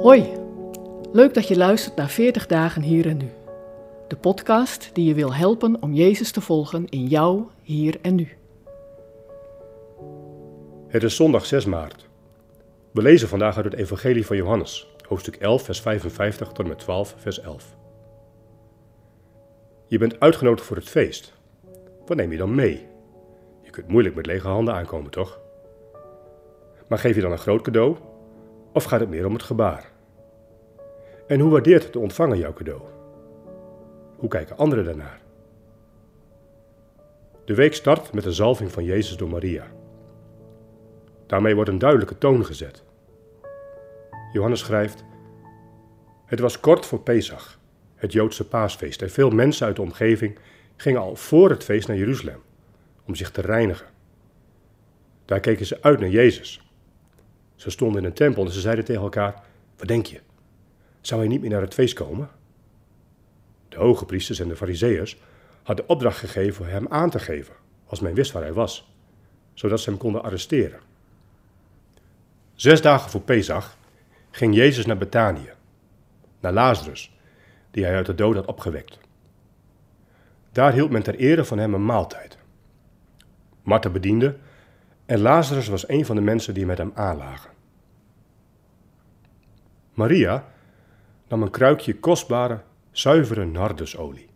Hoi, leuk dat je luistert naar 40 dagen hier en nu. De podcast die je wil helpen om Jezus te volgen in jou, hier en nu. Het is zondag 6 maart. We lezen vandaag uit het Evangelie van Johannes, hoofdstuk 11, vers 55 tot en met 12, vers 11. Je bent uitgenodigd voor het feest. Wat neem je dan mee? Je kunt moeilijk met lege handen aankomen, toch? Maar geef je dan een groot cadeau? Of gaat het meer om het gebaar? En hoe waardeert de ontvanger jouw cadeau? Hoe kijken anderen daarnaar? De week start met de zalving van Jezus door Maria. Daarmee wordt een duidelijke toon gezet. Johannes schrijft: Het was kort voor Pesach, het Joodse paasfeest, en veel mensen uit de omgeving gingen al voor het feest naar Jeruzalem om zich te reinigen. Daar keken ze uit naar Jezus. Ze stonden in een tempel en ze zeiden tegen elkaar: Wat denk je? Zou hij niet meer naar het feest komen? De hoge priesters en de fariseeërs hadden opdracht gegeven hem aan te geven, als men wist waar hij was, zodat ze hem konden arresteren. Zes dagen voor Pesach ging Jezus naar Betanië, naar Lazarus, die hij uit de dood had opgewekt. Daar hield men ter ere van hem een maaltijd. Martha bediende en Lazarus was een van de mensen die met hem aanlagen. Maria nam een kruikje kostbare, zuivere nardusolie,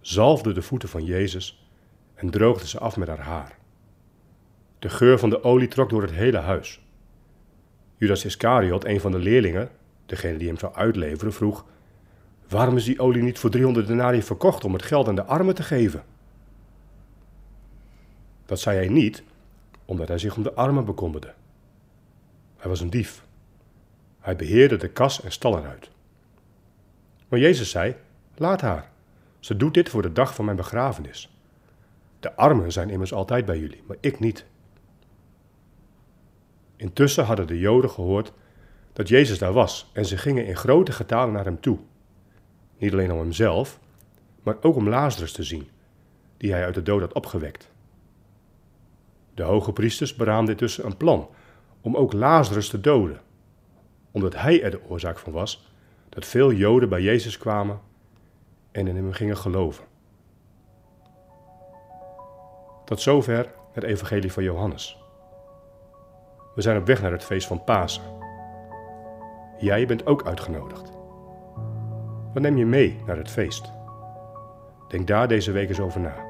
zalfde de voeten van Jezus en droogde ze af met haar haar. De geur van de olie trok door het hele huis. Judas Iscariot, een van de leerlingen, degene die hem zou uitleveren, vroeg: Waarom is die olie niet voor 300 denari verkocht om het geld aan de armen te geven? Dat zei hij niet omdat hij zich om de armen bekommerde. Hij was een dief. Hij beheerde de kas en stal eruit. Maar Jezus zei: Laat haar. Ze doet dit voor de dag van mijn begrafenis. De armen zijn immers altijd bij jullie, maar ik niet. Intussen hadden de Joden gehoord dat Jezus daar was en ze gingen in grote getalen naar hem toe. Niet alleen om hemzelf, maar ook om Lazarus te zien, die hij uit de dood had opgewekt. De hoge priesters beraamden intussen een plan om ook Lazarus te doden, omdat hij er de oorzaak van was dat veel Joden bij Jezus kwamen en in hem gingen geloven. Tot zover het Evangelie van Johannes. We zijn op weg naar het feest van Pasen. Jij bent ook uitgenodigd. Wat neem je mee naar het feest? Denk daar deze week eens over na.